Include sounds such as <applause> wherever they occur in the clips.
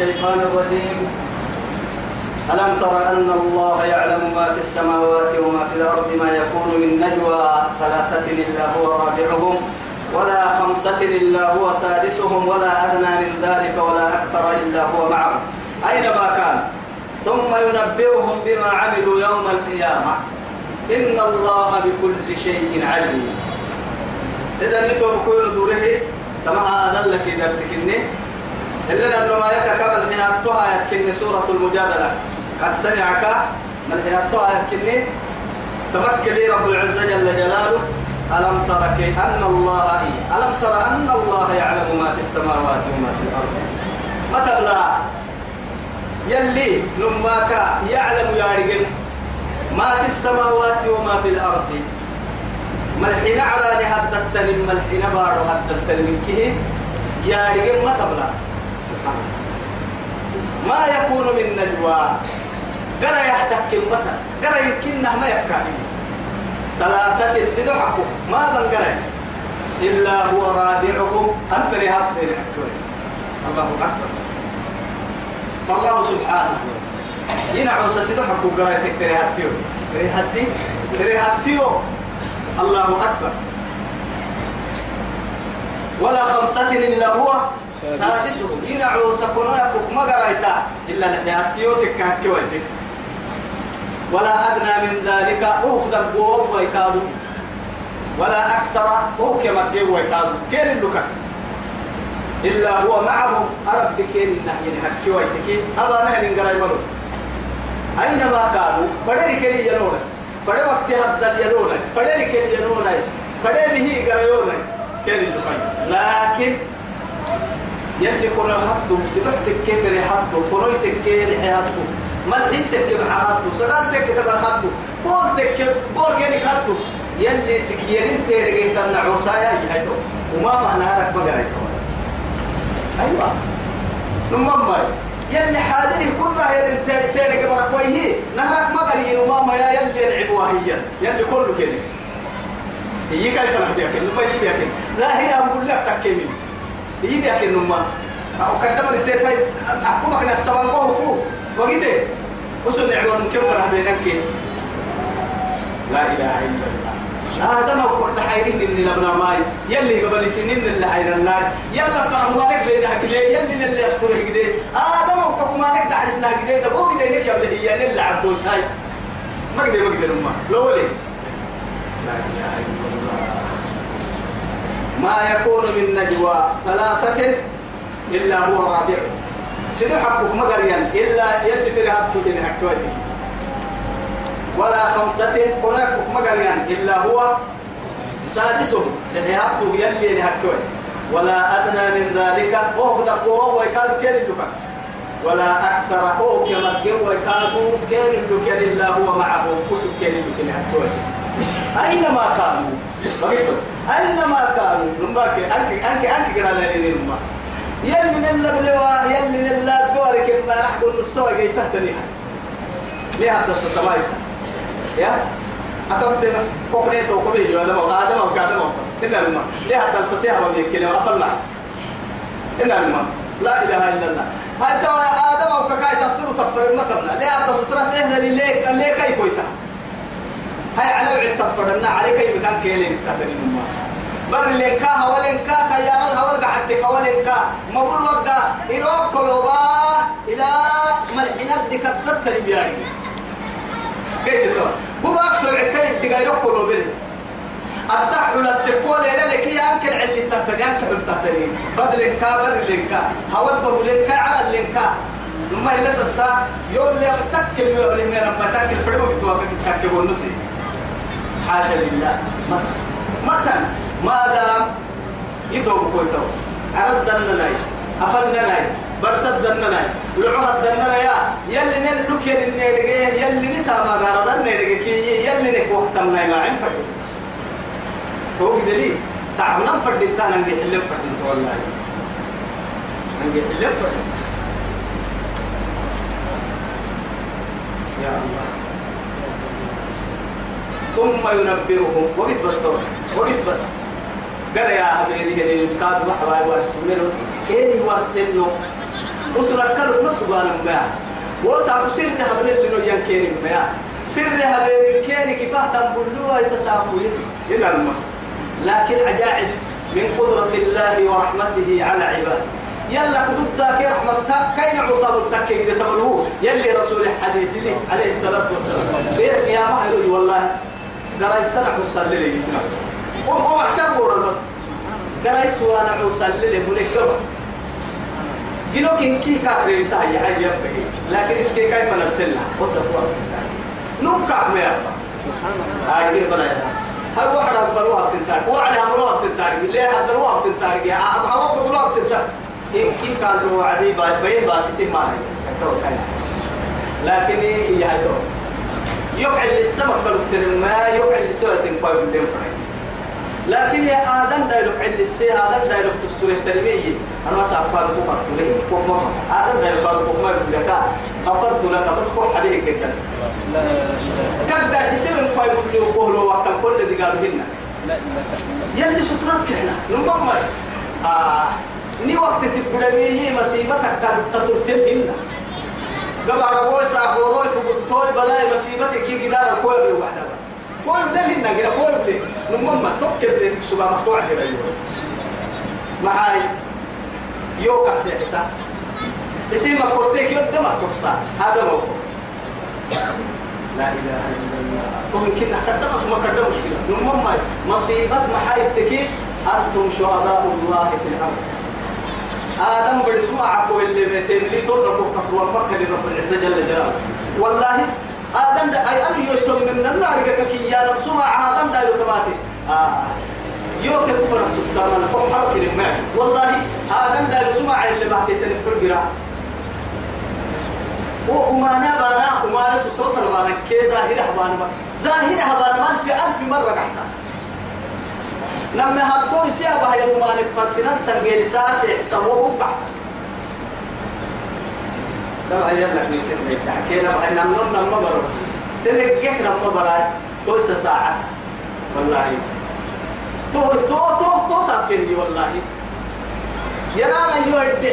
الشيطان الرجيم. ألم تر أن الله يعلم ما في السماوات وما في الأرض ما يكون من نجوى ثلاثة إلا هو رابعهم ولا خمسة إلا هو سادسهم ولا أدنى من ذلك ولا أكثر إلا هو معهم. أينما كان؟ ثم ينبئهم بما عملوا يوم القيامة. إن الله بكل شيء عليم. إذا كل دوره تما هذا لك درسك إني إلا أنه ما يتكمل من أتوها يتكن سورة المجادلة. قد سمعك من يتكني تمكن لي رب العزة جل جلاله. ألم تر أن الله إيه؟ ألم تر أن الله يعلم ما في السماوات وما في الأرض؟ ما تبلى يلي نماك يعلم يا رجل ما في السماوات وما في الأرض. ملحين على هدتني ملحين بارو هدتني من كيه يا رجل ما سبحان ما يكون من نجوى. قرأ يحتك المتى قرأ يمكننا ما يكاد ثلاثة سدحكم ما بنقرا إلا هو رابعهم. أنفرها في الله أكبر. فالله سبحانه. ينعوس سدحكم قرأ يتكتري هاتيو تري هاتي تري هاتيو الله أكبر. خمسة إلا هو. سادسهم ينعوس كنا ما قرأت إلا لحياتيو تكاكيوتك ولا أدنى من ذلك. أخذ القوم ويكادوا ولا أكثر. هو كما كيو ويكادوا كين اللوكا. إلا هو معهم أرب كين نحن حكي ويتكي أبا نحن نقرأ يمرو أينما كانوا فدري كي ينونا فدري وقت هذا ينونا فدري كي ينونا فدري به قرأيونا كين اللوكا لكن يلي كنا حطوا سبحتك كيف رحطوا كنويتك كيف رحطوا ملحين تكتب حراتو سلام تكتب حراتو بول تكتب بول كيني خاتو يلي سكيرين تيرجي تمنع عصايا يهيتو وما معنى هرك بقريتو أيوة. نمم يلي حاضر كلها يلي تيرجي برك ويه نهرك مقرين وما يا يلي يلعبوها هي يلي كله كده هي كيف نما يجي بيأكل ظاهرة أقول لك تكيمين يجي بيأكل نما أو كدمر التيفاي أحكمك نسوان قوه وقيته وصل نعمة كم فرح بينك لا إله إلا الله. هذا ما وقت حيرين اللي نبنا ماي. يلي قبل تنين اللي حير الناس. يلا فهمانك بينها كده. يلي اللي يشكره كده. هذا ما وقت فهمانك دعسنا كده. ده بو كده إنك يبلي هي. اللي عبدو ساي ما قدر ما قدر ما لو ولي لا إله إلا الله ما يكون من نجوى ثلاثة إلا هو رابعه سيدو حقك إلا يلي في رهبت ولا خمسة هناك مغريان إلا هو سادسهم لرهبت يلي لحكوتي ولا أدنى من ذلك. وهو دقوه ويكاد اللقاء ولا أكثر. هو كما ويكاد اللقاء إلا هو معه. كسب اللقاء لحكوتي أينما كانوا؟ بقيت أينما كانوا؟ نمباك أنك أنك أنك قرأنا لنا نمباك يلي من اللبلوا يلي من اللبوا كيف ما راح قول السوا جاي تحتنيها ليه هذا السماي يا؟ أتمت كوكنيت وكبير ولا ما هذا ما كذا ما إلا الماء ليه هذا السسيها ما بيكلم أقل ناس إلا الماء لا إله إلا الله. هذا آدم أو كاي تستر تفر تبنا ليه هذا سترة إيه ليه ليه كاي كويتا هاي على وعد تفرنا عليك أي مكان كيلين كترين الماء بر لينكا هولينكا خيار الهول قعدت هولينكا مبر وقا إروب كلوبا إلى ملحنا ديك التتر بياري كيف تقول هو أكثر عكاية ديك إروب كلوبين الدحل التقول إلى لك يا أنكل اللي تهتري أنكل التهتري بدل لينكا بر لينكا. هول بقول لينكا على لينكا. لما يلس الساعة يقول لي تكل يقول لي لما تكل فريمو بتوقف تكل والنسي حاشا لله. مثلا ما دام يتوب كويتو عرض دنناي أفنناي برتد دنناي لعوه دنناي يلي نلوك يلي نيرجع يلي نتابع غرض نيرجع كي يلي نك وقت ما يمعن فرد هو بدلي تعبنا فرد تانا نجي حلم فرد والله. نجي حلم فرد يا الله. ثم ينبئهم. وقت بس طبعا. وقت بس. قال يا حبيبي هني الكاد وحوا ورسمنه كيني ورسمنه كلو ما سبحان ما وسع سر هبل اللي نو ينكير ما سر هبل كير كيفاه تنبلوا يتساقوا إلى الماء لكن عجائب من قدرة الله ورحمته على عباده. يلا كدود كي رحمة كين عصاب التكي إذا تقولوا يلي رسول الحديث لي عليه الصلاة والسلام. يا مهر والله. قرأ يستنع وصل لي يسنع وهو عشان بورا بس قرأ يسوانا وصل لي بني كبر جنو كين كي كاكري يسعي عيب يبقى لكن اسكي كيف نرسلها وصفوا نوم كعب ما يرفع هاي دي بلا هل واحد أقبلوها بتنتارك. واحد أمروها بتنتارك. ليه هدروها بتنتارك. أبو حواب بقولوها بتنتارك. إن كي قالوا عدي بعد بين باسيتي ما هي لكن هي هاي يقعد السمك قالوا ما يقعد السوى تنقل بالدم لكن يا آدم دا يقعد السي آدم دا يقعد تستوري الترمية أنا سأقال بوك أستوري بوك ما آدم دا يقعد بوك ما يقول لك غفرت لك بس بوك حديث كده. كده تتمن قايم بلو قولوا وقت كل دي قالوا هنا. يلي سترات كحنا نمم آه ني وقت تبدأ مصيبتك تترتب هنا قبل عربوي ساقوروي فقلتوي بلاي مصيبتك كي قدار الكوي بلو وحدها كوي ده هنا كده كوي بلي. نمم تفكر دي تكسبها مقطوع كده معاي. يوكا سيحسا اسمه كورتيك يبدأ ما قصة هذا موقف. لا إله إلا الله. ممكن كذا بس ما كذا مشكلة. نمم مصيبة محايتك أنتم شهداء الله في الأرض. آدم برسمع عقو اللي بيتين لي تقول ربك تطوى مكة لرب العزة جل جلاله. والله آدم دا أي أنا يسمى من النار كي يا نفس مع آدم دا يتماتي آه. يوك كفر سبحان الله. كم حرك لما والله آدم دا يسمع اللي بعتي تنفر جرا وأمانا بانا أمانا سترة البانا كي ظاهرة بانا ظاهرة بانا في ألف مرة قحتا لما هبطوا يسيا بها يومان فانسنا سنجيل ساسي سووا بقى طبعا يلا نسيت نحكي لما ان نمنا نمنا برا بس تلقيك نمنا برا تويس ساعة. والله. تو تو تو تو ساكني والله. يرانا يودي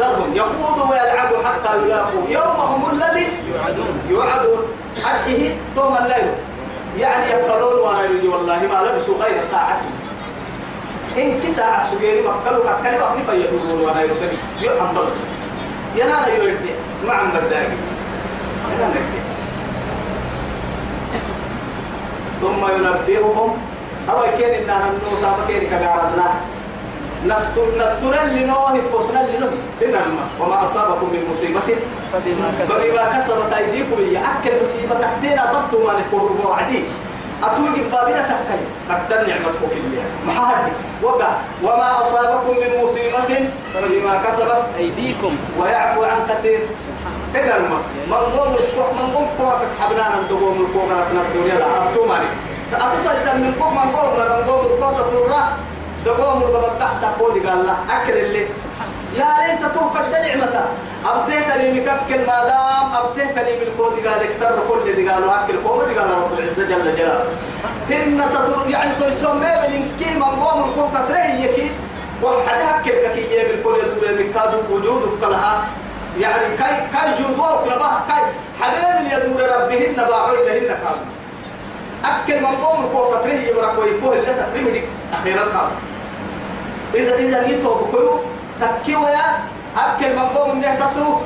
ذرهم يخوضوا ويلعبوا حتى يلاقوا. يومهم الذي يوعدون. يوعدون. حقه توم الليل. يعني يقولون وأنا والله ما لبسوا غير ساعة إن كساعة سجيري مقتلوا كالكلمة أخني فيدورون وأنا يرسل يرحم بلد ينانا يردي مع مبداك ينانا ثم ينبئهم. أو كان إننا النوتا فكين كغارنا نستر نستر لنوه فسنا لنوه. لنما وما أصابكم من مصيبة. فبما كسبت. أيديكم. هي أكل مصيبة. تحتنا ضبط ما نقول وعدي أتوقف بابنا تكل أكتر نعمتك كلها. محاهد وقع. وما أصابكم من مصيبة فبما كسبت أيديكم. ويعفو عن كثير. إذا الماء من قوم الكوح من قوم كوحك حبنا ندقوم الكوح لكن الدنيا لا. أبتوماني أتوقع يسمى من قوم من قوم من قوم الكوح تطرق. دقوم البابا ساقودي قال الله أكل اللي يا ريت توقع نعمة أبتيت لي مككل ما دام أبتيت لي من كود قال اكسر كل دي. قالوا أكل قوم دي. قال رب العزة جل جلاله. هن تطر يعني تسمى بالإنكي من قوم الكوح تريه وحد أكل كي يبل كل يدور المكاد وجود كلها يعني كاي كاي جودوا كلها كاي حبيب يدور ربهن باعوا لهن كانوا أكل من قوم الكوح تريه يبرك ويكوه اللي تترمي أخيرا كانوا إذا إذا يتوب كيو تكيو يا أكل من قوم إنه تتو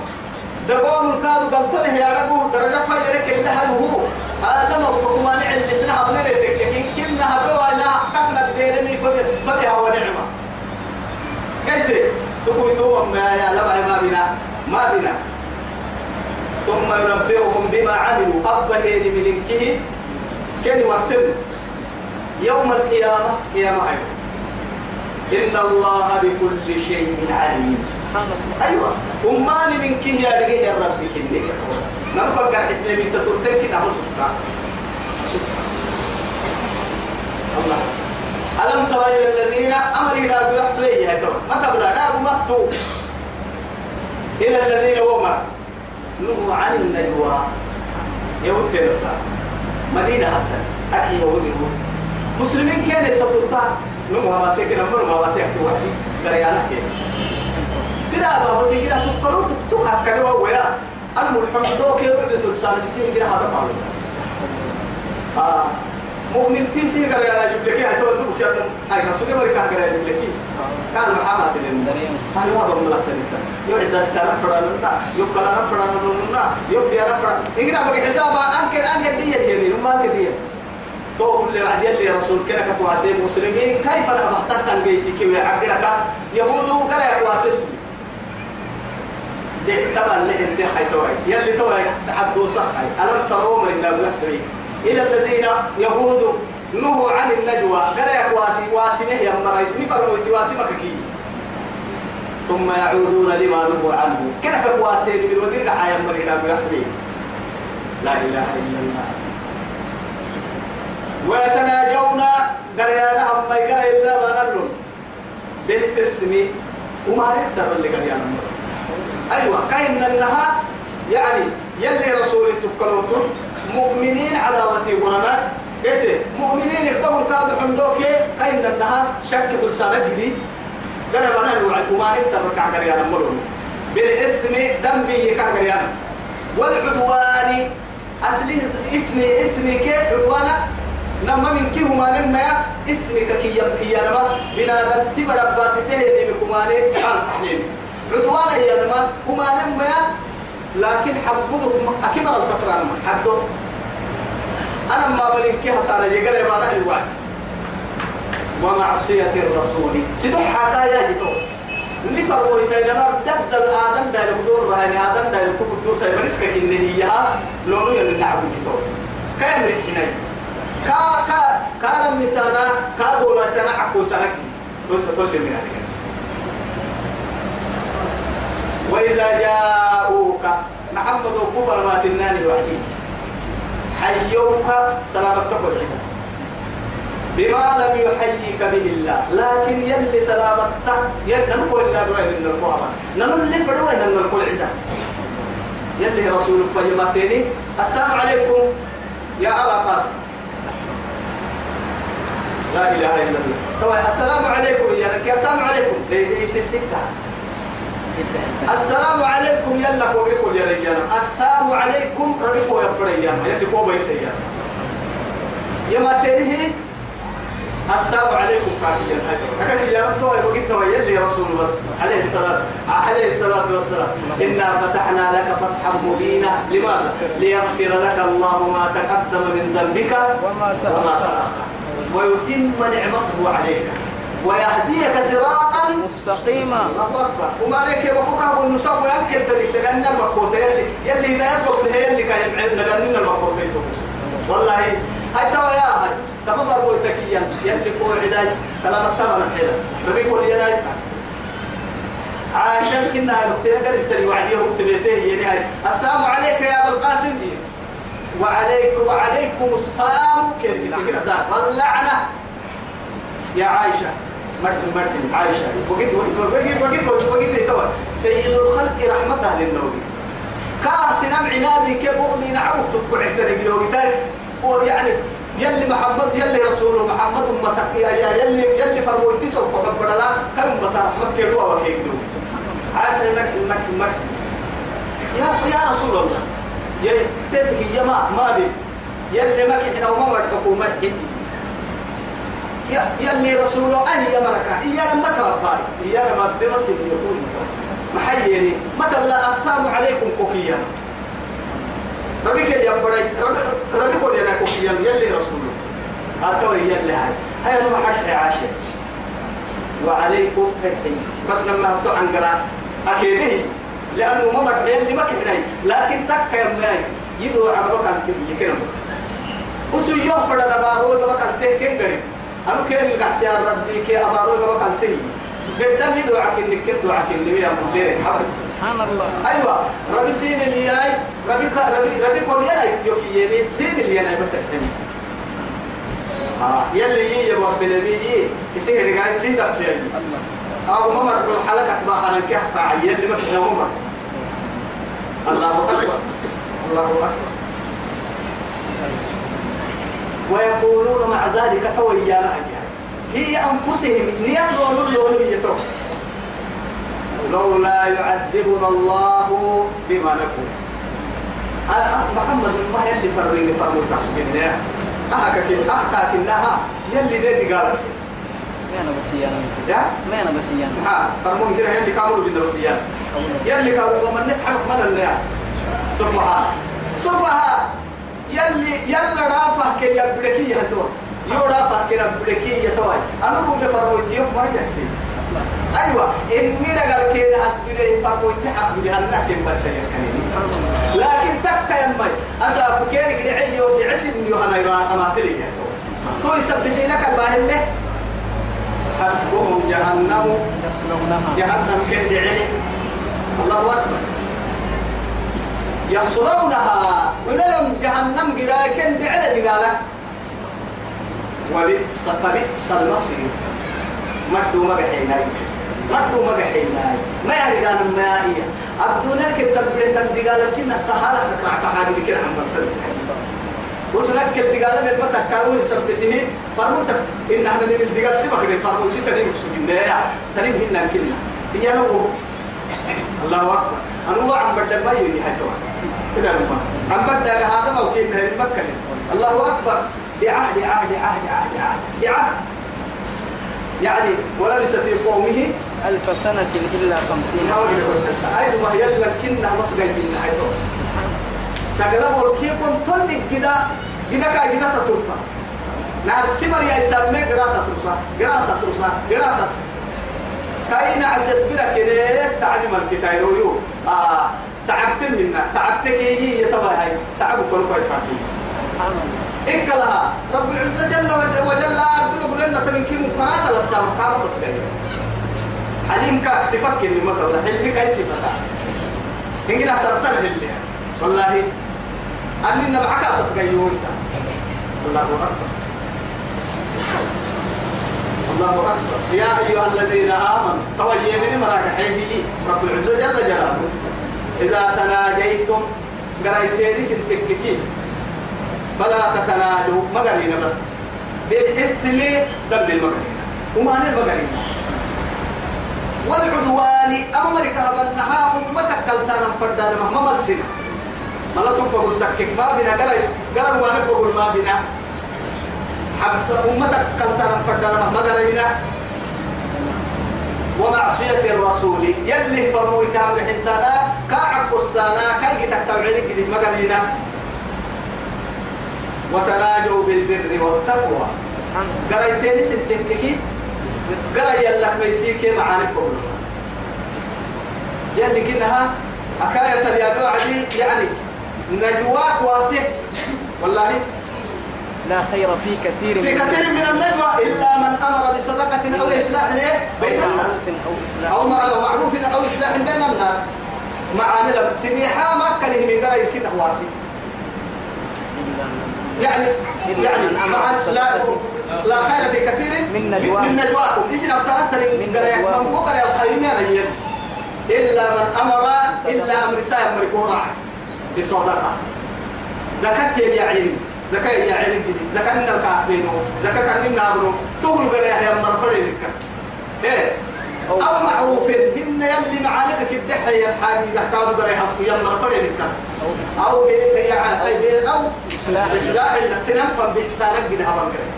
دقوم الكادو قلتنه يا ربو درجة فجرك اللي هو هذا ما هو ما نعل لسنا أبنى لك لكن كنا هدوا لا حقنا الديرني فتها ونعمة قلت تقول توم ما يا لبا ما بنا ما بنا ثم ينبئهم بما عملوا. أبهين من إنكه كان يوم القيامة قيامة أيضا. إن الله بكل شيء عليم. أيوة. أماني من كي يا رجال يا رب كني نفكر إحنا من تطرتك نعم سبحان الله. ألم ترى إلى الذين أمرنا بيحلي يا دور ما تبلا نار مكتوب إلى الذين ومر نهوا عن النجوى. يوم كنسا مدينة حتى. أحيى يهودي مسلمين كانت تطرتها نمو ما تك نمر ما تك واحد دريانا كي برا بس يجي تقولوا تتوقع كلوا ويا أنا ملحم دوك يبعد الإنسان بيصير يجي هذا فعله آه مؤمن تيسي قال يا رجل لك هاي تقول تبكي أنا هاي نسوي مريكا قال يا رجل لك كان محمد بن هاي هذا من الله يوعد داس كلام فراننا يبقى لنا فراننا يبقى لنا فران إننا بقى حساب أنك أنك دي يعني ما أنك دي تو اللي بعد يلي رسول كنا كواسي مسلمين. كيف أنا بحتاج عن بيتي كي يعقلك يهود كلا تبع اللي انت حيتوي يلي توي تحدو صح ألم تروا من النبي إلى الذين يهود نهوا عن النجوى. قال يا كواسي واسي نهي مرأي نفرموا تواسي مككي ثم يعودون لما نهوا عنه. كنا كواسي بالودير حيا مرينا بيحبي لا إله إلا الله. ويتناجون قريانا أما يقرأ إلا نلون بالإثم وما يكسر اللي قريانا أيوة كاين النها يعني يلي رسول تكلوتون مؤمنين على وتي قرنا قلت مؤمنين يقبلوا كادوا عندوك كاين النها شك كل سنة جديد. قال أنا الوعد وما يكسر ركع قريانا ملون بالإثم ذنبي كع قريانا والعدوان أصلي اسمي إثمي كي عدوانا هما نما إثمك كي يبكي نما بنا تبر باسته اللي بكماني كان تحليل عدوانا يا نما هما نما لكن أكيد مرة تقرأ حبضك أنا ما بلين كي حسنا يقرأ ما نحن الوقت ومعصية الرسول سبح حكايا جتو اللي فرقوا بيننا دد الآدم دا يقدر رهاني آدم دا يتقدر سيبرسك إن هي لونو يلي نعبد جتو كم رحنا كا كا كان المسانا كا بولا سنة عكو سنة بس تقول من هذا وإذا جاءوك محمد وكفر ما تناني وحدي حيوك سلامة تقول عيدا بما لم يحييك به الله لكن يلي سلامتك يلي نقول إلا دوين من القوامة. نقول اللي فدوين من القول عيدا يلي رسول فيمتيني السلام عليكم. يا أبا قاسم. لا إله إلا الله. طبعا السلام عليكم يا لك السلام عليكم. ليس السكة السلام عليكم يلا قولكم يا رجال. السلام عليكم ربكم يا بريان يلي كو بيسيا يا ما تنهي؟ السلام عليكم كافيا هكذا يا رب توي وقلت يلي رسول بس عليه الصلاة عليه الصلاة والسلام. إنا فتحنا لك فتحا مبينا. لماذا؟ ليغفر لك الله ما تقدم من ذنبك وما تأخر. ويتم نعمته عليك. ويهديك صراطا مستقيما. وما عليك يا بكوكا والنسب ويمكن تريد لأن المقوت يلي يلي إذا يبقى هي اللي كان يبعدنا لأن المقوت والله. هاي ترى يا هاي تما فرموا التكيا يلي كو عداي سلام التمر الحيلة ربي كل يداي عشان كنا نقتل قال تري وعدية وتبيته يعني هاي. السلام عليك يا أبو القاسم. وعليكم وعليكم السلام كيف كده واللعنة. يا عائشة. مرت مرت عائشة. وقت وقت وقت وقت وقت سيد الخلق رحمته للنوبي كاسنا عنادي كيف بغضي نعوف تبقى عندنا بلوغتاي ويعني يلي محمد يلي رسول محمد أمتك يا يلي يلي فرويتي سوف بدلا كم بتا رحمة كيلو وكيك دو عائشة مك مك يا يا رسول الله. يا تدك يا ما ما بي. يلي مك إحنا وما مرتكو مرحبي يلي رسوله أهي يا مركا إيانا ما توقعي إيانا ما بمسك يكون محييني ما تبلا السلام عليكم كوكيا. ربك يا بري ربك يا كوكيا. يلي رسوله. هكذا يلي هاي. هاي ما حد عاشر وعليكم فتحي بس لما هبطوا عن قراء أكيد لأنه ما مرحبا يلي ما كحناي لكن تك يا ماي يدو عربك عن تبي كنا وسو يوم فرد بارو دبك عن تهكين قريب؟ أنا كان القحسي الردي كي أبارو يبقى كان تهي قدام يدعك إنك كدعك اللي هي مدير حبل سبحان الله. أيوة. ربي سين اللي ياي ربي كا ربي ربي كل ياي. يوكي يني سين اللي ياي بس الحين آه يلي يي يبغى بنبي يي. يصير رجال سين دفتر أو ممر بالحلقة تبقى أنا كحت عيال اللي ما كنا ممر. الله أكبر. الله أكبر. ويقولون مع ذلك تويا في أنفسهم نيات لون لون لولا يعذبنا الله بما نقول. محمد ما يلي فرين فرموا تحسبنا أهكا كنا أهكا كنا يلي دي قال ما أنا بسيان يا؟ ما أنا بسيان ها فرموا كده يلي كامل بين بسيان يلي كانوا ومن نتحرك من اللي سفها سفها يلي يلا رافع كي يبدكي يهتوا يو رافع كي يبدكي يهتوا أنا بقول فرموا تيوم ما يحسين أيوة. إني دقل كي أسبري فرموا تحق بهنا كم بس لكن تكا يمي أسا فكيرك دعي يوم عسم يوهنا يران أما تلي تو يسبح لك الباهل له حسبهم جهنم. يصلونها. جهنم كن دعي؟ الله أكبر. يصلونها. ولهم جهنم قراء كن دعي دقالة وبئس فبئس المصير. مدو مقحيناي مدو مقحيناي ما يعني قال مائية الدنيا كتب بيتا دقالة كنا سهالة كعك حاجة كنا عم بطل. وسنك كدقالة من ما تكارو يثبته فرموتك إن إحنا من الدقال سبق من فرموتي تنين مكسوكين ده تنين هنا كنا هي نوو الله أكبر. أنا هو عم بدل ما يجي حتى كده لما عم بدل هذا ما وكيل هذه مكة الله أكبر. دعاء دعاء دعاء دعاء دعاء دعاء يعني ولبس في قومه ألف سنة إلا خمسين. أيضا ما لكنها مصدر من حيث سجل وركي كن طلق كده كده كا كده تطرطا نار سمر يا سامي قرا تطرسا قرا تطرسا قرا كاين عساس برا كده تعلم الكتاب يو آه تعبت منا تعبتك هي يتبع هاي. تعب كل كويس فاكي. إنك لها رب العزة جل وجل أرض يقول لنا تمن كم قرات للسام قام بس كده حليم كاك صفات كلمة الله حلمي كاي صفتها إنك سرطان اللي والله أني نبعك تسقي ويسا. الله أكبر. الله أكبر. يا أيها الذين آمنوا توي من مراك حيبي رب العزة جل جلاله. إذا تناجيتم قرأتين ستككين فلا تتناجوا مقرين بس. بالإثم دم المقرين. وما المقرين. والعدوان أمرك هبنها أمتك كالتانا فردانا مهما ملسنا. ما لا تبقى تكك ما بنا قرأ قرأ وأنا بقول ما بنا حتى أمتك كالتانا فردانا مهما قرأينا ومعصية الرسول يلي فرموي تامر حتانا كاعب قصانا كاي تتبعينك جديد ما قرأينا وتناجوا بالبر والتقوى قرأتين ستتكي قرأ يلك ميسيكي معانكم يلي كنها حكاية اليابو عدي يعني نجواك واسع. والله لا خير في كثير في كثير من النجوى إلا من أمر بصدقة أو إصلاح بين الناس. أو إسلام أو معروف أو إصلاح بين الناس. معاني لم سنيحا ما كان من قرأ يمكن واسع يعني يعني مع لا لا خير في كثير من نجواكم. من نجواكم. إيش نبتلت من نجواكم. من قرية الخير إلا من أمر إلا أمر سائر مركورا بصدقة زكاة يا عين زكاة يا عين جديد زكاة من الكعبينو زكاة كان من نابنو تقول قرية يا مرفري لك إيه؟ أو- معروف إن يلي كده حي الحاجة إذا كانوا قرية يا مرفري لك أو إسلام أو بي يعني أي بي أو إصلاح. إصلاح إنك سنم فبإحسانك قد قرية.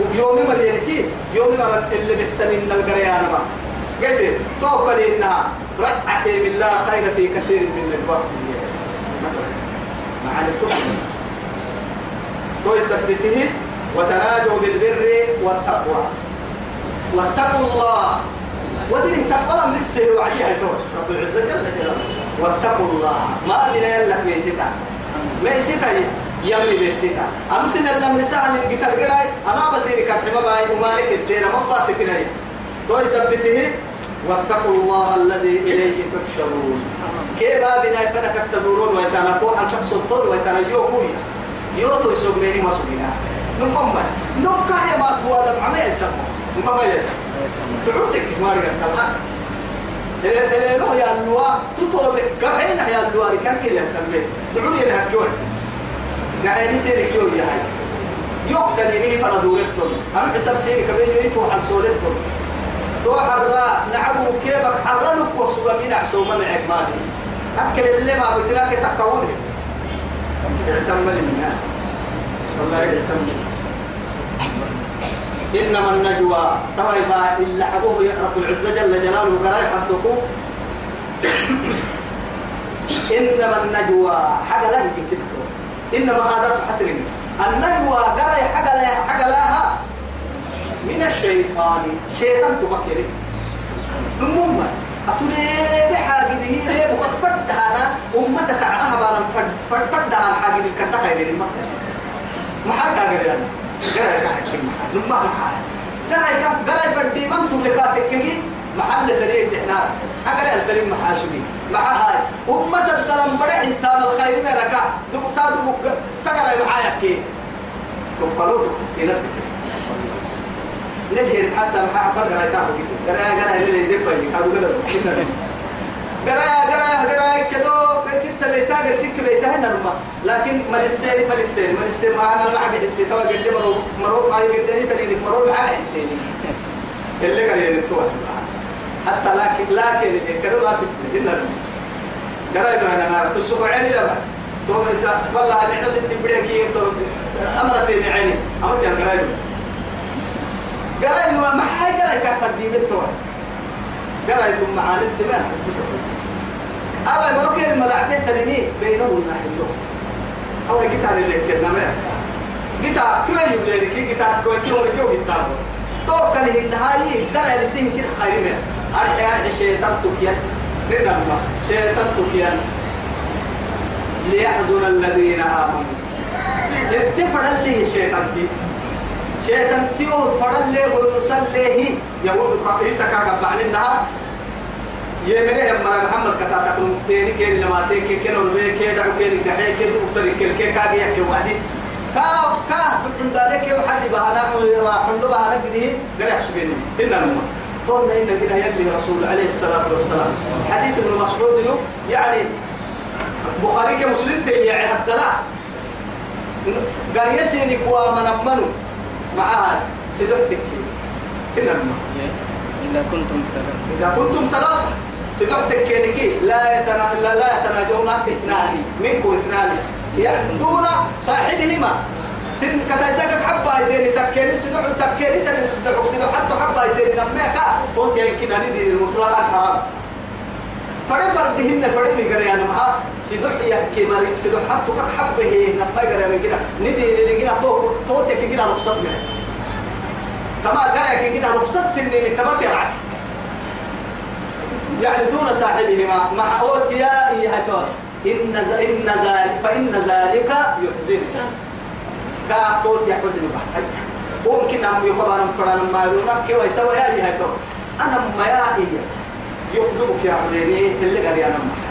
ويوم ما يحكي يوم ما اللي بيحسن إن القريان ما. قلت توكل إنها ركعتي بالله خير في كثير من الوقت. مع الكل تو يثبته وتناجوا بالبر والتقوى. واتقوا الله. ودين تقوى من السهل وعديها رب العزة جل جلاله. واتقوا الله. ما بنا يلك ميسيتا ميسيتا يمي بيتنا أنا سن الله مساء الجتال قراي. أنا بسيرك الحما باي. ومالك الدير. ما باسكنا تو يثبته واتقوا الله الذي إليه تحشرون. كيف بنا فنك تدورون ويتنفوا عن شخص الطول ويتنجوا يوتو يسميني ما سمينا نمم نمكا يا ما توالم عما يسمى. نمم ما يسمى. تعودك ما رجعت الحق. يا اللوا تطوبك قبعين يا اللوا كان كده يسميه دعوني لها كيون قاعد يصير كيون يا هاي يقتل يمين فردورتهم أنا حساب سيري كبير يفو عن سولتهم. تو حرا نعبو كيبك حرا لك وصوغا من عسو من عكماني أكل اللي ما بدناك تكونه اعتم لنا. والله اعتم إنما النجوى ترى إذا إلا حبوه يعرف العزة جل جلاله قرأي حدكم إنما النجوى حاجة لا يمكن إنما هذا حسر النجوى قرأي حاجة لا حاجة لها من الشيطان. شيطان تفكر المهم أتولي بحاجة هي مفردها أنا أمتك عنها بالا فردها الحاجة اللي كنت خير المكة ما حد قال يعني قرأي كحكي محل ما محل قرأي قرأي فردي من تملكاتك كي محل دليل إحنا أقرأ الدليل محاسبي. مع هاي أمة الدلم بدع انت الخير ركع. دم تادو تقرأ معايا كي. كم تكتينا نجهر حتى قرأي تاخو كده قرأي قرأي اللي يدبني هذا قدر قرأي قرأي قرأي كدو ستة ليتا قر سك ليتا هنا رما لكن ملسين ملسين ملسين معنا العقد حسي توا قد مرو مرو هاي قد هي تاني مرو العقد حسي اللي قال ينسوا حتى لكن لكن كدو لا هنا قرأي أنا أنا تسوق عيني لما تو والله أنا ست بريكي امرتني عيني امرتني قرأي قرأي ما حاجة قرأي كفر دي بالتوى قرأي ثم معاني الدماء أول مروكين المدعتين تنمي بينهم نحن أو جيت على اللي كنا جيتا كل يوم ليركي جيتا كل يوم يوم جيتا بس. تو كان النهاية قرأي لسين كده خيرين أرحي أرحي شيطان تكيان نعم شيطان تكيان ليحزن الذين آمنوا. يتفر اللي شيطان تي. شيطان تيوت فرل لي ونسليه يقول عيسى كاكا بعلنها يمني يا مرا محمد كتا تكون تيري كيري لما تيكي كي نوربي كي دعو كيري دحي كي دكتوري كي كي كاكي يحكي من معها سدحتك. الماء إذا كنتم ثلاثة. إذا كنتم ثلاثة سدحتك كينكي لا يتنا لا, لا يتناجون إثنان. منكم إثنان. يعدون صاحبهما. سن كتايسك حبة يدين تكيني سدح تكيني تن سدح سدح حتى حبة يدين لما كا توت يمكن أن يدين المطلق الحرام. فرد فردهن فرد مقري أنا معها سدح يحكي مري سدح حتى هي لما يقري من كده. ندي كده تو توت يحكي كده رخصت منه. كما قال كده رخصت سنين تبت يلعب يعني دون صاحبهما مع أوت يا إيها إن إن ذلك فإن ذلك يحزن. كاقوت يحزن بحث ممكن أن يقبل أن فرنا ما يلونك كي ويتوى يا إيها أنا ما يا إيها يقدمك يا عمريني اللي قال يا نما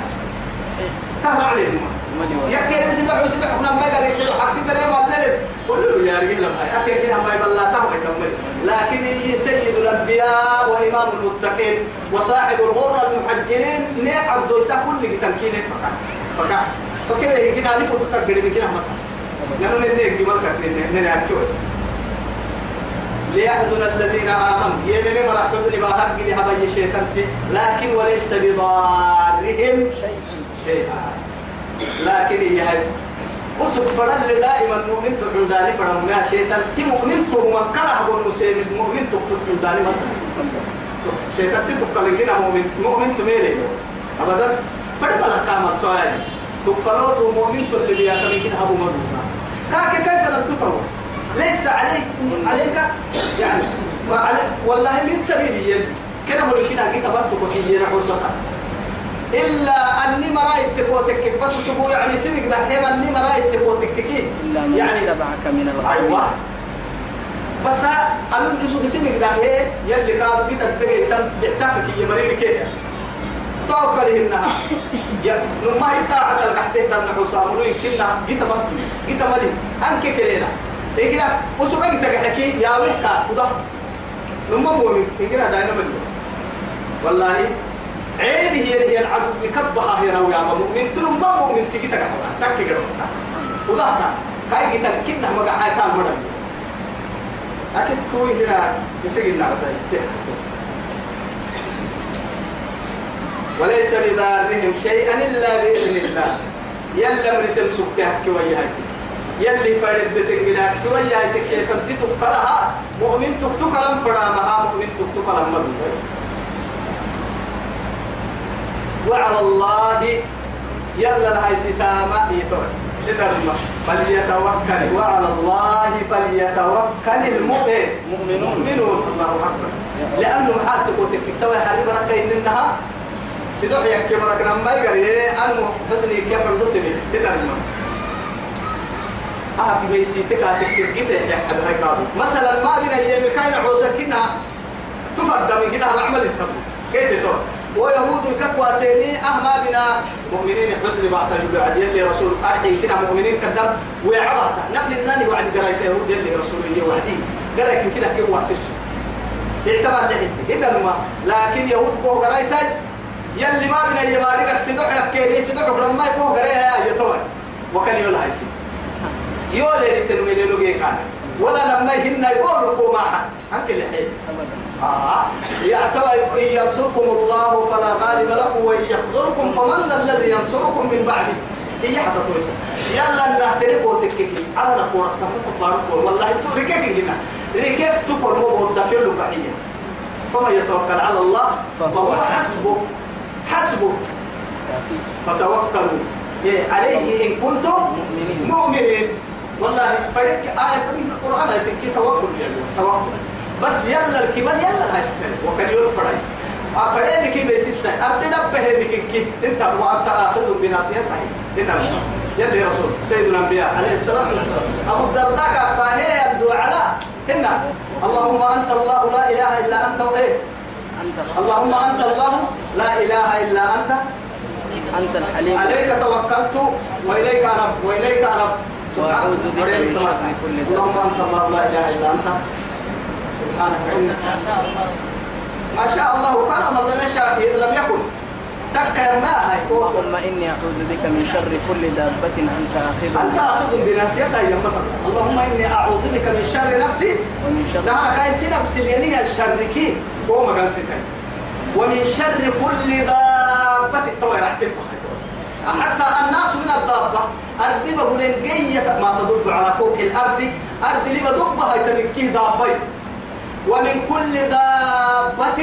تهر عليهم يا كيرن سيدحو سيدحو لما يقال يسيدحو حتى ترى ما الليل قل له يا رجل لما أتي كده ما يبلا تبغى يكمل لكن هي سيد الأنبياء وإمام المتقين وصاحب الغر المحجلين ني عبد يسا كل تنكين فكا فكا فكده يمكن أن يفوت تكبر من كده مكة نحن ننيك دي مكة ننيك ليحزن الذين آمنوا يمن مرح حزن باهر قد هبي شيطان لكن وليس بضارهم شيئا. لكن هي هاي وسب فرد دائما مؤمن تقول داني فرمنا شيطان تي مؤمن تو من كلا هو المسلم المؤمن تقول داني ما شيطان تي تقول كنا مؤمن مؤمن تميلي. ابدا فرد ما كامل سؤال تقولوا تو مؤمن تو اللي بيعتمد كنا ابو مدونا. كاك كيف لن تطور ليس عليك عليك؟ يعني وعلى والله من سبيل يد كده هو كده جيت برضه كنت يجينا حوسها إلا أني مرايت تكوتك بس سبو يعني سبق ده حيما أني مرايت تكوتك يعني اتبعك من الغاوين أيوة. بس أنا نسوق سبق ده هي يلي كانوا جيت الدقيقة تم بيحتاجك يا مريم كده. توكل إنها. <laughs> يا لما يطاعة القحتين تم حسام ولو يمكننا جيت برضه جيت مالي أنك كلينا. إجرا وسوق جيت حكي. يا ويكا وده لما مؤمن إجرا داينا مدو والله عيب هي هي العدو يكبها هي روي أما مؤمن تلوم ما مؤمن تيجي تكحوا تك كده. وده كاي جيت كنا ما قاعد كان مدن أكيد توي هنا يسجل نعرف استحى وليس بضارهم شيئا إلا بإذن الله. يلا مرسم سكتك وياك يلي فرد تنقلك وياك شيء تبدي تقلها مؤمن تكتك لم فرامها مؤمن تكتك لم مدن وعلى الله يلا الهي ستامة. يتوى فليتوكل. وعلى الله فليتوكل المؤمن. مؤمنون. مؤمنون. الله أكبر. لأنه محاتك وتكتوى حريب ركا إنها سيدوح يحكي مرك لما يقري أنه بدني كيف ردتني لترمى آه في ميسيتك هتكتب كده يا حبيبي مثلا ما بين أيام كاين عوسك كنا تفرد من كده العمل التبو كيف تو ويهود كقوا سيني أهما بنا. مؤمنين حزن بعد الجبع يلي رسول أرحي كنا مؤمنين كذب ويعبها نبل الناني وعد قرايت يهود. يلي رسول يلي وعدي. قرايت كنا كيف واسسه اعتبر لحد إذا ما لكن يهود كو قرايت يلي ما بنا يمارك سدوح يبكيني سدوح لما يكو قرايت يا توي وكان يقول هاي سي يولي التنويل لوجي كان ولا لما يهنا يقول لكم ما حد هنك الحين آه. إن ينصركم الله فلا غالب لكم وإن يخذلكم فمن ذا الذي ينصركم من بعده. هي حتى تويسا يلا نهترك وتككي على نقول رحمة الله والله انتو ركيك هنا ركيك تقول مو بودا كله كحية فمن يتوكل على الله فهو حسبه. حسبه. فتوكلوا. إيه عليه إن كنتم مؤمنين. والله فريق آية من القرآن تكي توكل. يعني توكل. بس يلا الكبر يلا هايستن وكان يرفع أفريد كي بيستن أبدي نبه بك كي. أنت وأنت آخذ بناصيتها هنا يلي رسول. سيد الأنبياء عليه الصلاة والسلام. أبو الدرداء فهي على هنا. اللهم أنت الله لا إله إلا أنت وإيه؟ أنت اللهم أنت الله لا إله إلا أنت. أنت الحليم. عليك توكلت وإليك أنا وإليك كل ذنب. اللهم أنت الله لا إله إلا أنت. سبحانك إنك ما شاء الله كان الله لم يشاء لم يكن. تكر ما هي اللهم إني أعوذ بك من شر كل دابة أنت آخذ أنت أخذ بناسيتها يا مطر اللهم إني أعوذ بك من شر نفسي. ومن شر نعم كايسي نفسي ليني الشر كي. هو ما قال ومن شر كل دابة. التوي راح تنفخ حتى الناس من الضابة أرض بقولين جية. ما تدب على فوق الأرض. أرض اللي بدبها يتنكيه دابة. ومن كل دابة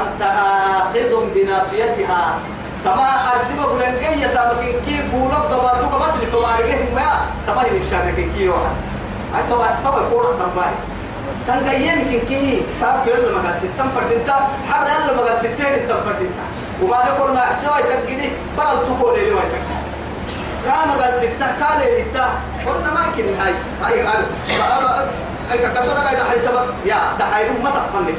أنت آخذ بناصيتها. كما أرض بقولين جية تبكين كيف ولد دباتو كما تلتوارجهم ما تبا ينشان كي واحد أي تبا تبا كورة تباي تنقيم كن كي ساب يلا ما قال ستة فردينتا حر يلا ما قال ستة انت فردينتا وما نقول ما سوى تجدي برا تقول لي وين كان قال ستة قال لي تا. قلنا ما يمكن هاي. هاي قال أي كسر قاعد حي سبب. يا ده هاي ما تفهم لك.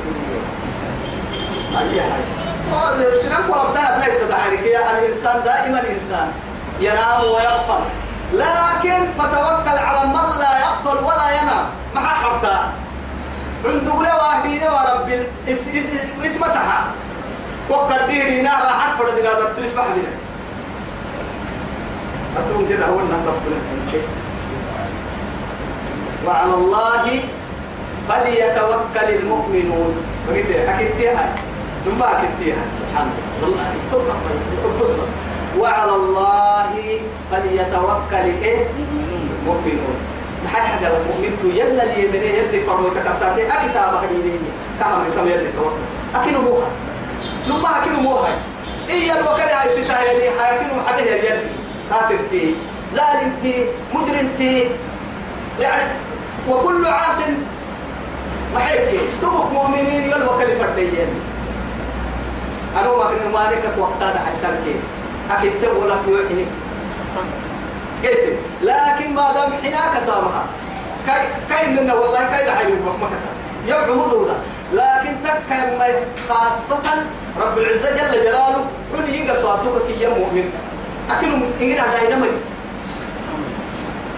هاي هاي. سنان قول بتاع بنيت ده يا الإنسان دائما إنسان. ينام ويغفل لكن فتوكل على من لا يغفل ولا ينام. ما حرفتا عند ولا واهدين ورب اسمتها وقد دينا راح فرد بلا تسمح بنا أتون كده هو أنها تفضل وعلى الله فليتوكل المؤمنون. بقيت أكدتها ثم أكدتها سبحان الله. وعلى الله فليتوكل المؤمنون. محل حاجة المؤمن تو يلا اللي يمني يلي فرمو تكتاتي أكتاب هديني كما يسمى يلي توكل. أكينو موها. لما أكينو موها. إيه الوكل هاي ستاه يلي. حاكينو حده يلي كاترتي ظالمتي مجرمتي يعني وكل عاص. محيك تبقى مؤمنين يلوى كلفة ديين. أنا ما كنا مالك وقتا دا حيسان كي. أكيد تبغى لك يوحني قلت لكن ما دام حناك سامها. كاي كاي لنا والله كاي دحيل مكة يوم مضوضة. لكن تكن خاصة رب العزة جل جلاله كل صوتك كي يا مؤمن. أكنهم إننا دايما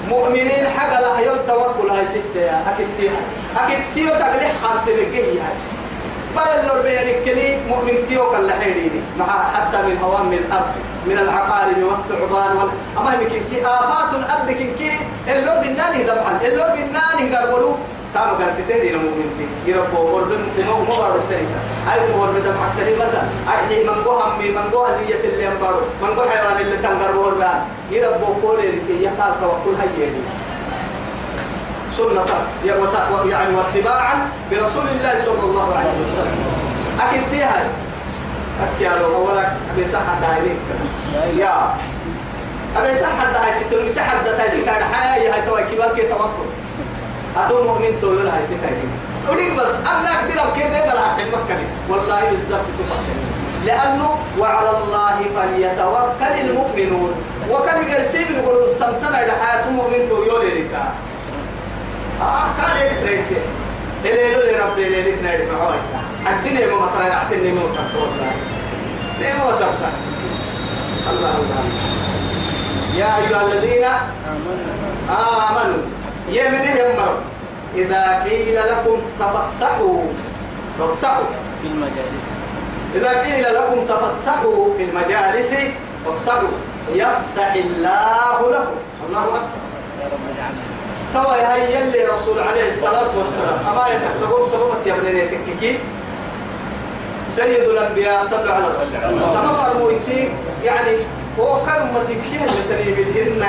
مؤمنين حاجة لا يوم توكل هاي ستة يا أكيد تيها أكيد تيو تقلي خالت بقية بل اللور بينكني مؤمن تيو كلا حيريني مع حتى من هوام من الأرض من العقارب والثعبان وال... أما يمكن كي آفات الأرض كي اللور بالناني دبحل اللور بالناني قربلو. تام كان ستين المؤمن تي. يربو وربن وما وما بارو التريكة أي وربن دم حتى متى أي من جو هم من هزية اللي أمبارو. من جو حيوان اللي تنقر وربان يربو كل اللي يقال توكل هي سنة. يعني واتباعا برسول الله صلى الله عليه وسلم. أكيد فيها أكيد لو أولك أبي صحة دايلين يا. أبي صحة داي ستون مسحة داي ستون حياة هاي كي توكل؟ أتو مؤمن تقول هاي ستون وديك بس أنا أقدر كده ده راح مكة والله بالضبط تفكر لأنه وعلى الله فليتوكل المؤمنون. وكان يرسل يقول السمتنا إلى حياة مؤمن تقول لك آه كان يتريك اللي اللي ربي اللي يتريك معاك الدنيا ما مطرنا عتني ما مطرنا ليه ما مطرنا الله الله. يا أيها الذين آمنوا. يا من يمروا إذا قيل لكم تفسحوا تفسحوا. في المجالس. إذا قيل لكم تفسحوا في المجالس فافسحوا يفسح الله لكم. الله أكبر. توا هي اللي رسول عليه الصلاة والسلام. أما يتحدثون سببت يا ابن تككي. سيد الأنبياء صلى على الرسول تمام مويسي يعني هو تكشيه اللي تريد إن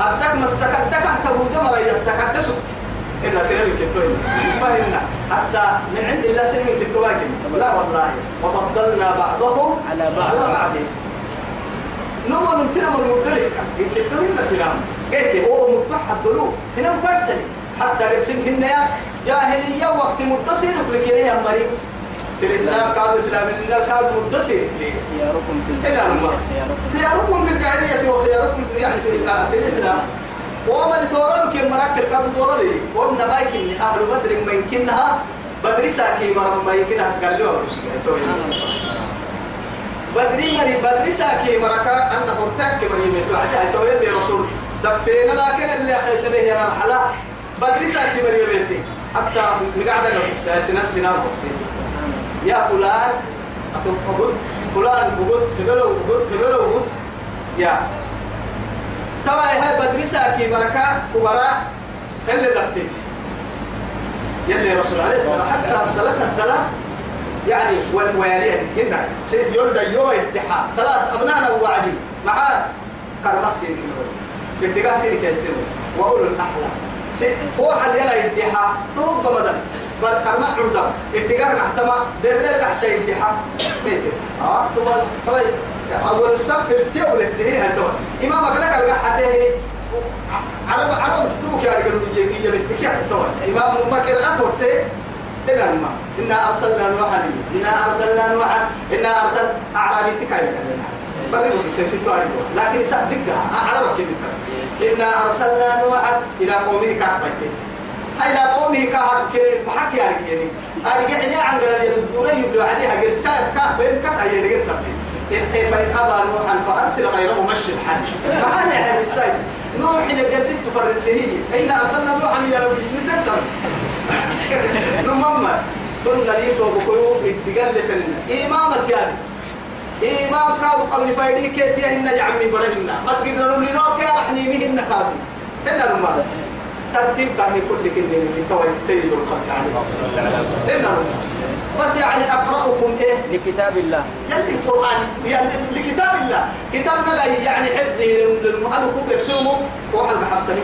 يا أبدك ما السكرتك تبود مرة يسكرت سكت إن سنة كتوين ما إن حتى من عند الله سنة كتوين لا والله. وفضلنا بعضهم على بعض. على بعض. نمو نمتنا من مدرك كتوين سلام. قلت هو متوحد دلو سنة برسلي حتى رسم هنا جاهلية وقت متصل هي مريم في الإسلام كانوا إسلام إلا كانوا متصل خياركم في الله خياركم. في الجاهلية وخياركم في يعني في, الإسلام. وما دورانك يا مراكب كانوا دوراني وابن بايكن أهل بدر ما يمكنها بدر ساكي مرم ما يمكنها سكالوا بدري مري بدري ساكي مركا أن فرتك مريم توعدها تويل يا رسول. دفينا لكن اللي أخذت به يا مرحلة. بدري ساكي مريم حتى مقعدة لك سنة سنة يا فلان أتوقع فلان بقول فلان بقول فلان بقول يا. توا هاي بدري ساكي مركا كبراء اللي دفتيس يلي رسول عليه الصلاة حتى صلاة الثلاث يعني والوالين هنا يولد يوم الدحاء صلاة أبنائنا ووعدي. مع كرما سيري بنتقا سيري كيسير وأولو الأحلام فوح يلا الدحاء توب ضمدا بل كرما عمدا. اتقا نحتما درنا تحت الدحاء ميتر آه تبا طبعا. أول الصف التيو للتهي هتوا إمامك لك القحته عرب عرب فتوك يا رجل يجي يبتكي حتى إمام مكر أطول سي إلا ما إنا أرسلنا نوحا إنا أرسلنا نوحا. إنا أرسل أعرابي تكاي بريء بالتسيطة لكن صدقها أعرف كده إنا أرسلنا نوحا إلى قومه كعبته. هاي لا قومه كهر كي محك يعني يعني أرجع لي عن قال يدوري يبلو عليها قرسات كه بين كسر يلقى تبي فإن أبى نوحا فأرسل غيره مشي الحج. ما أنا يعني السيد. نوح إلى تفرته هي إنا أرسلنا نوحا إلى لو اسم تكتب نمما قلنا لي تو بكيو بتقال لك إمامة يعني. إمام كادو قبل فايدي كيتي هن يا عمي بدلنا بس قدرنا نقول كي رحني مهن كادو هنا نمما ترتيب كان كل كلمة من توي سيد الخلق عليه هنا بس يعني أقرأكم إيه؟ لكتاب الله. يلي القرآن يعني لكتاب الله. كتابنا لا يعني حفظه للمؤلف كبر وحل محبة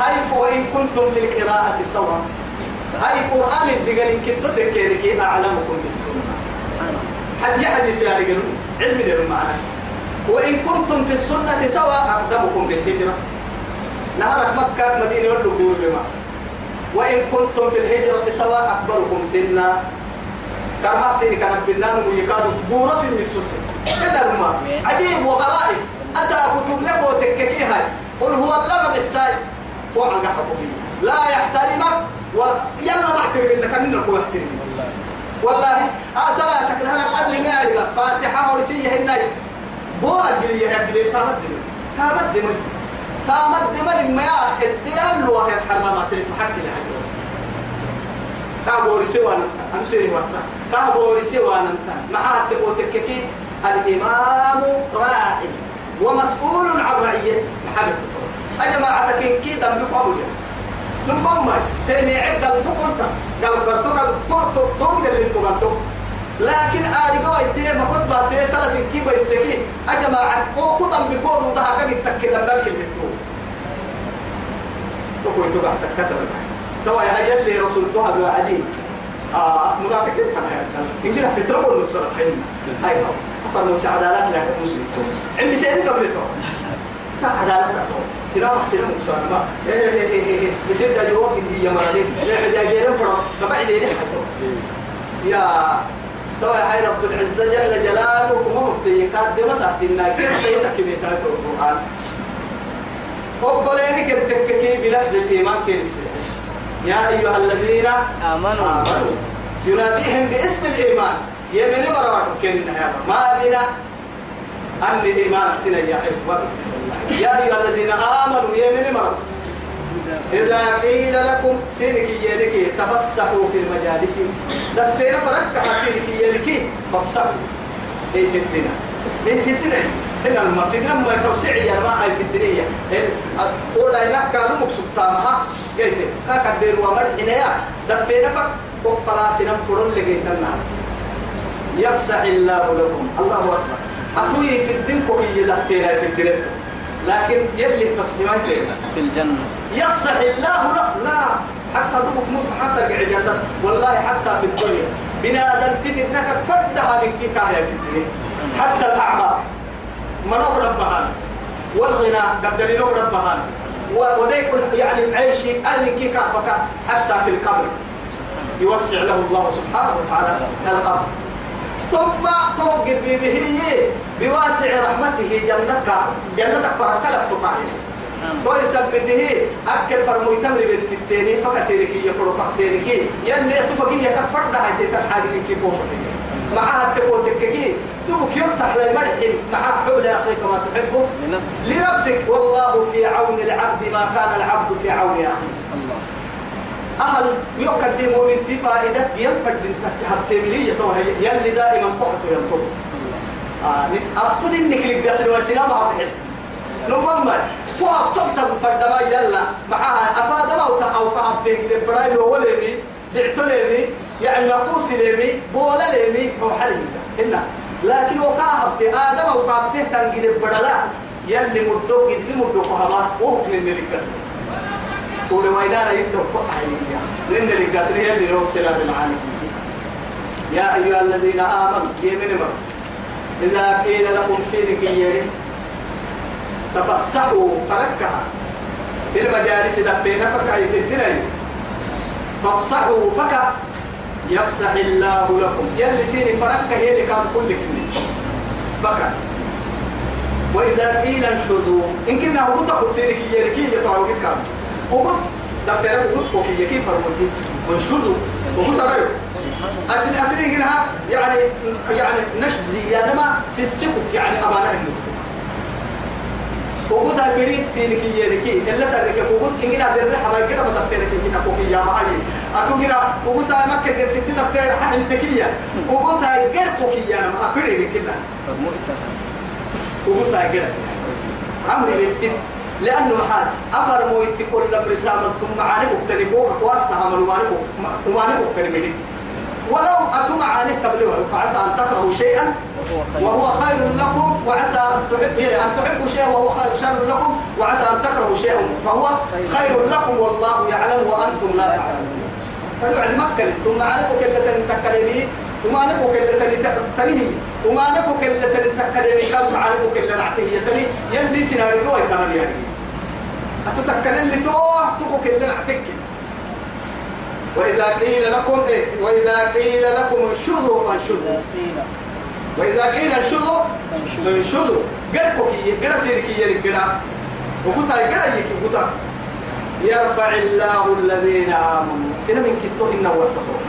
هاي وإن كنتم في القراءة سواء. هاي قرآن الدقل إن كنت تذكرك أعلمكم بالسنة. حد يحدث يا رجل؟ علم المعنى وإن كنتم في السنة سواء أقدمكم بالهجرة. نهرك مكة مدينة يقول بما وإن كنتم في الهجرة سواء أكبركم سنا. كما سيني كان بنان ويكادوا. بورس المسوس كذا ما عجيب وغرائب. أسا كتب لك وتككي هاي قل هو الله بإحسان فوق القحب لا يحترمك ولا يلا ما احترم إنك انك يحترم والله صلاتك لها قدر ما يعرف. فاتحة ورسية هناي بو أجري يا أجري تامدم تامدم تامدم ما يا الديان لو هي الحرامات اللي محكي لها كابوري سوى أنا سيري واتسا كابوري سوى أنت معاه تبو تككي الإمام راعي ومسؤول عن رعيته محبة يا جماعة كي دم بقبول نمم تاني عد قال تقولت قال قال تقول اللي تقول لكن آدي قوي ما كنت بعتيه سنة كي بيسكي أجمع أو كتم بفور وضحك قد تكذب لك اللي تقول تقول تقول تكتب توا هي اللي رسولتها بوعدين آه منافقين كما يعتبر إنجيل تتربوا النصر حين هاي هو أفضل مش عدالة لا مسلم. عندي سيدي قبلته تا عدالة لا سلام سلام مسلم ما. إيه إيه إيه إيه بسير ده جواب إنتي يا مرالين لا حدا جيران فرق تبع لي حتى. يا توا هاي رب العزة جل جلاله مبتي قد مسحت الناقر سيدك بيتها في القرآن. وقبلينك التككي بلفظ الإيمان كيف يا أيها الذين آمنوا. آمنوا. يناديهم باسم الإيمان. يمن مرات كنا ما بنا؟ أن الإيمان سنة يا يا أيها الذين آمنوا يمن مرات إذا قيل لكم سينك يلك تفسحوا في المجالس. دفين فرق سينك يلك فافسحوا. إيه في الدنيا؟ إيه في الدنيا؟ هنا الدنيا ما توسعي هاي في الدنيا. ولا هناك كانوا مقصودها قلت هاك الدير ومر حنايا دفين فرق وقلا سنم فرن لقيتنا يفسح الله لكم. الله أكبر. أتوي في الدين كوي دفين في الدنيا لكن يلي فسحوا في الجنة. يفسح الله لا لا حتى ضبط مصر حتى قعدة والله حتى في الدنيا. بنادم إنك فردها من كيكاية في الدنيا. حتى الأعمار منوب ربهان. والغنى قدر له ربهان. وديك يعني العيش أهل كيكا فكا حتى في القبر. يوسع له الله سبحانه وتعالى القبر. ثم توقد به بواسع رحمته جنتك. جنتك فرقلت تقاهي توي سبته أكل فرموي تمر بنت التاني فكسيرك يفرو فكتيرك يلي تفكي يكفر ده هاي تتحاج كي كوفك معها تقول تككي تبك يفتح للمرح مع حول أخيك ما تحبه. لنفسك. والله في عون العبد ما كان العبد في عون أخيه. أهل يقدموا من تي فائدة ينفد من تحت تملية يلي دائما قحط ينطب آه أفتن إنك للقصر وسلام عبد نمم وأفتن فردما يلا معها. أفاد أو أو تعبتين لبرايل وليمي بعتليمي يعني نقوس ليمي بولا ليمي هو حلي هنا لكن وقاهبت آدم وقاهبته تنجد البرلا يلي مدوك يدلي مدوك هما وهو من القصر قول وينانا يتوقع عليها لأن هي اللي نوصل بالعالم. يا أيها الذين آمنوا يمن مر إذا قيل لكم سيرك يري تفسحوا فركها في المجالس دفين فكا الدنيا. فافسحوا فكا يفسح الله لكم. يلي سيري فركها هي اللي كان كل فكا وإذا قيل انشدوا. إن كنا يري كي يطلعوا كام وقلت دفين وقلت كوكي كيف فرمتي وانشدوا وقلت غيره أصل أصل يعني يعني نشد زيادة ما سيسكك يعني أمانة النقطة وقلت فريد سينك يركي إلا ترك وقلت إننا در حبايب كده متفرك إننا كوكي يا معي أتوقنا وقلت مكة در ستة تفرق حنتكية وقلت غير كوكي يا ما أفرق كده وقلت غير عمري للتن لأنه حال أفر مويت كل برسالة ثم معاني مختلفة واسع عمل ومعنى مختلفة ولو أتم عليه تبلغه فعسى أن تكرهوا شيئا وهو خير لكم وعسى أن تحب أن تحبوا شيئا وهو خير شر لكم وعسى أن تكرهوا شيئا. فهو خير لكم والله يعلم وأنتم لا تعلمون. فيعني مكة ثم عليكم كلة تكلمي وما نبو كلة تنهي. وما نبو كلة تكلمي كم عليكم كلة نعتيه تنهي. يلي سيناريو كمان يعني. أتتكلم اللي توه؟ تبو كلة نعتك وإذا قيل لكم إيه؟ وإذا قيل لكم انشدوا فانشدوا. وإذا قيل انشدوا فانشدوا قلقوا كي قل سيركي يرك قل وقلت هاي قل يكي قلت يرفع الله الذين آمنوا. سنة من كتو إنه ورسطوا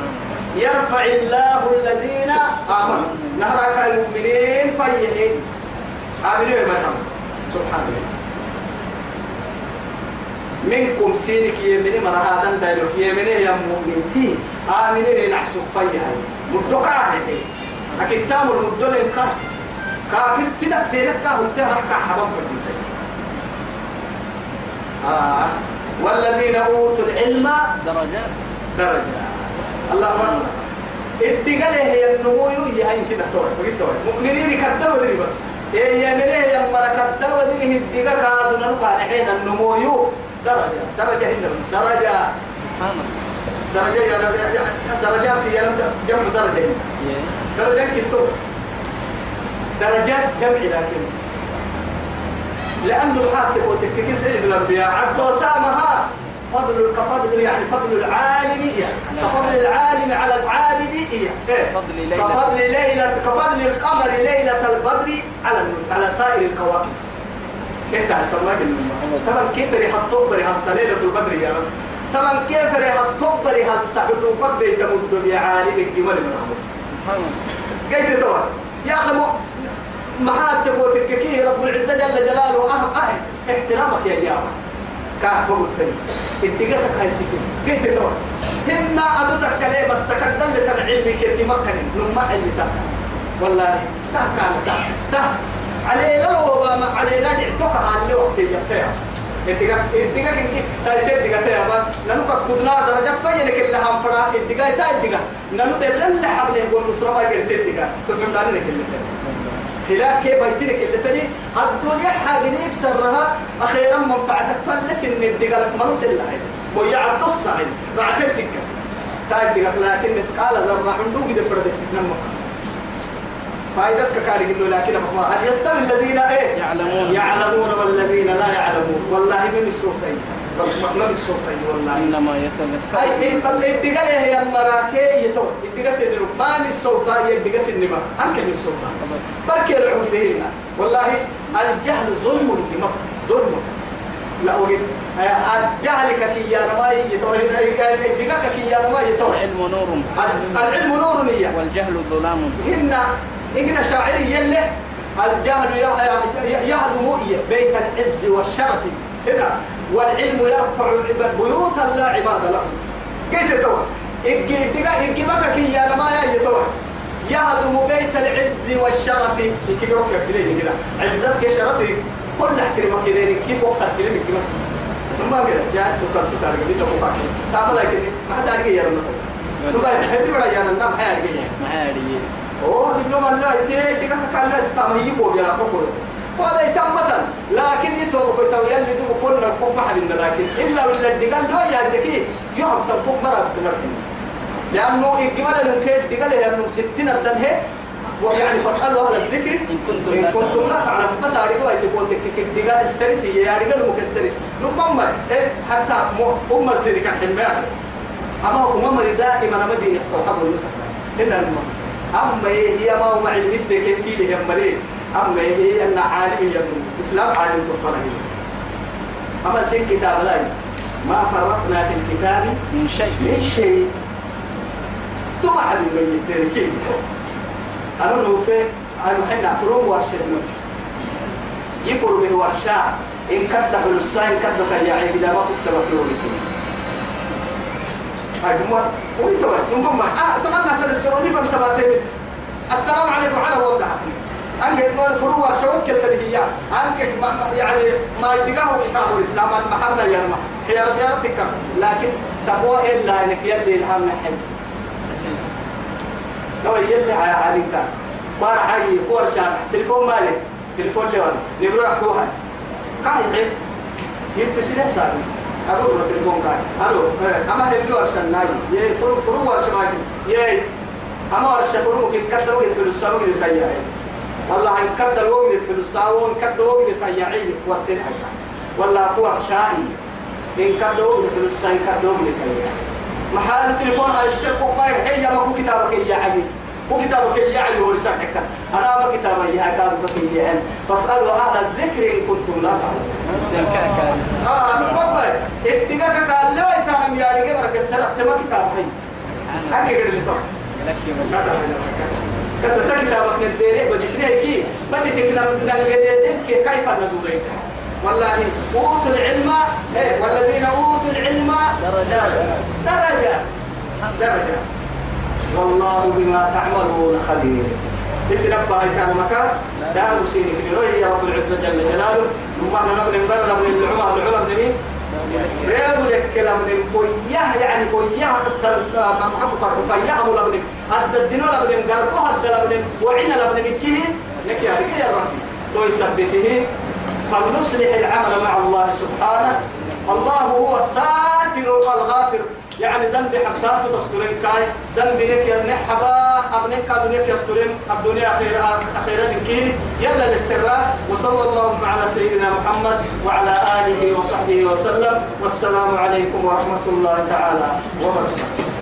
يرفع الله الذين آمنوا. نهرك المؤمنين فيهين آمنوا يا سبحان الله. منكم سينك يمني مرا هذا دايلوك يمني يا مؤمنتي آمنين نحسب فيها مدوكا هذه أكيد تامر مدول إنك كافر تلا فينك كافر تلا رحكا حباب فرمتي آه. والذين أوتوا العلم درجات. درجة الله أكبر الدقة هي النمو هي هاي كده توي بقيت توي مؤمنين كدوا ذي بس. هي نريه يا مرة كدوا ذي الدقة كادوا نلقى الحين النمو درجة. درجة هنا بس. درجة. سبحان الله. درجة يا درجات هي جمع درجة. هنا Yeah. درجات كنتو بس درجات جمع لكن. لأنه الحاط وتككس سيد الأنبياء عبد وسامها فضل كفضل يعني فضل العالم يعني كفضل العالم على العابد فضل ليلة. كفضل ليلة كفضل القمر ليلة البدر على على سائر الكواكب. كيف تهتم طبعا كيف ريح الطبر هل ليلة البدر يا رب؟ طبعا كيف ريح هل سحتو فقد تمد بعالم الجمال من الله قيد توا يا مو ما تفوت الككي رب العزة جل جلاله اهم اهم احترامك يا جامع كاف بقول تاني اتقاك هاي سكين قيد توا هن أدتك كلمة السكر دل العلم كي تمكن نما علم تا والله تا كان تا تا علي لو ما علي لا دعتك على وقت يا اتقاك اتقاك انك تايسير اتقاك يا با نانو كدنا درجات فين كل هم فرا اتقاك تا اتقاك نانو دبل حبله يقول نصر ما يرسل اتقاك تقول دارنا كل هلاك كيف بيتنك اللي تاني الدنيا حاجة سرها. أخيرا منفعتك تلس إن الدقال مروس الله وهي عبد الصعيد رعتك تايد لكن قال ذرة عندو قد بردك تنمى فائدتك كاري قلوا لكن هل يستوي الذين إيه؟ يعلمون. يعلمون والذين لا يعلمون. والله من السوقين من السوقين والله. إنما يتذكر. أي إن قد الدقال هي المراكي؟ يتو الدقال سن ما من السوقة هي الدقال سن ما أنك من السوقة بركي العود هنا والله الجهل ظلم لما ظلم. لا أريد. الجهل كي يا رماي يتو الدقال كي يا رماي يتو العلم نور. العلم نور والجهل ظلام. هن إحنا شاعر يله الجهل يهدم بيت العز والشرف. هنا والعلم يرفع بيوتا لا عباد له. كيف توا إجي بك كي يا ما يا توا يهدم بيت العز والشرف. يكبرك كلين كده. عزتك شرفي. كل احترمك كلين كيف وقت كلين كيف ما كده جاء تكرت تارجع بيتك تعمل كده ما حد أرجع يا رب تقول حبيبي ولا يا نام حيارجع معاري أوه دبلوم الله يتي ديك كان لا تام يبو يا بقول وهذا يتم مثلا. لكن يتوب كتو يلي دو كنا كوب ما حد لكن إلا ولا ديقال لو يا دكي يوم تبوك مرة بتمركن لأنه الجمال المكيد ديقال لأنه 60 الدم هي؟ ويعني فاسألوا أهل الذكر. إن كنتم لا تعلمون. بس اريدوا ان تقول لك ديقال استريتي يا رجال مكسرين. نقوم إيه؟ حتى أم السيرك الحمار أما هم دائما مدينه وقبل المسك إلا المهم. أما هي ما هو معلم كتير هي مريض أما هي أن عالم يدن إسلام عالم تفرح أما سين كتاب لا. ما فرطنا في الكتاب من شيء. من شيء. ثم حبيب من التركيب أنا نوفي أنا حين فروم ورشة. يفر من ورشة. إن كتب الساين كتب يا عيب لا ما كتب له اسمه هاي هم وانت نقوم آه طبعا تنسروني فانتبهتني السلام عليكم على وضع أنك ما الفروع شوت كده هي أنك يعني ما يتجاهوا كتاب الإسلام المحمد يا ما هي رجالتك لكن تقوى إلا إنك يلي الهم نحن لو يلي على عليك بار حي كور شارع تلفون مالك تلفون لي وأنا نبروح كوها كاي يتصل سابي أروح التلفون كاي. أروح أما هي بيو أرشان ناي يه فرو فرو أرشان ماكي يه أما أرشان فرو كي كده وقت بلوسا وقت تياعي. والله إن كده وقت بلوسا وإن كده وقت تياعي ورسين حاجة والله هو أرشاني إن كده وقت بلوسا إن كده وقت تياعي. محل التلفون هاي الشرق وما يحيي ما هو كتابك يا عبيد هو كتابك يا عبيد ورسالة حكا أنا ما كتابي يا كتابك يا عبيد فاسألوا أهل الذكر إن كنتم لا تعلمون. آه نقبل اتقاك قال لو يتعلم يا رجال السلام تما كتاب هاي أنا قال لي طبعا كذا كتابك نديره بديتني كي بديتك نقدر كيف ندوري والله أوتوا العلم إيه والذين أوتوا العلم درجات درجة درجة والله بما تعملون خبير اسم ربها كان مكان دار سيني في يا رب العزة جل جلاله ثم إحنا نبني نبني نبني العمى العمى بن مين؟ ريال يعني فويها محمد فرح أبو لبنك أد الدين لبنك قرقوها أد لبنك وعين لبنك كيه لك يا رجال يا رب يثبته. فلنصلح العمل مع الله سبحانه. الله هو الساتر والغافر. يعني ذنب حبتات تسترين كاي ذنب لك يرنح حبا أبنك أبنك يسترين الدنيا خير أخيرا لك يلا للسراء وصلى الله على سيدنا محمد وعلى آله وصحبه وسلم. والسلام عليكم ورحمة الله تعالى وبركاته.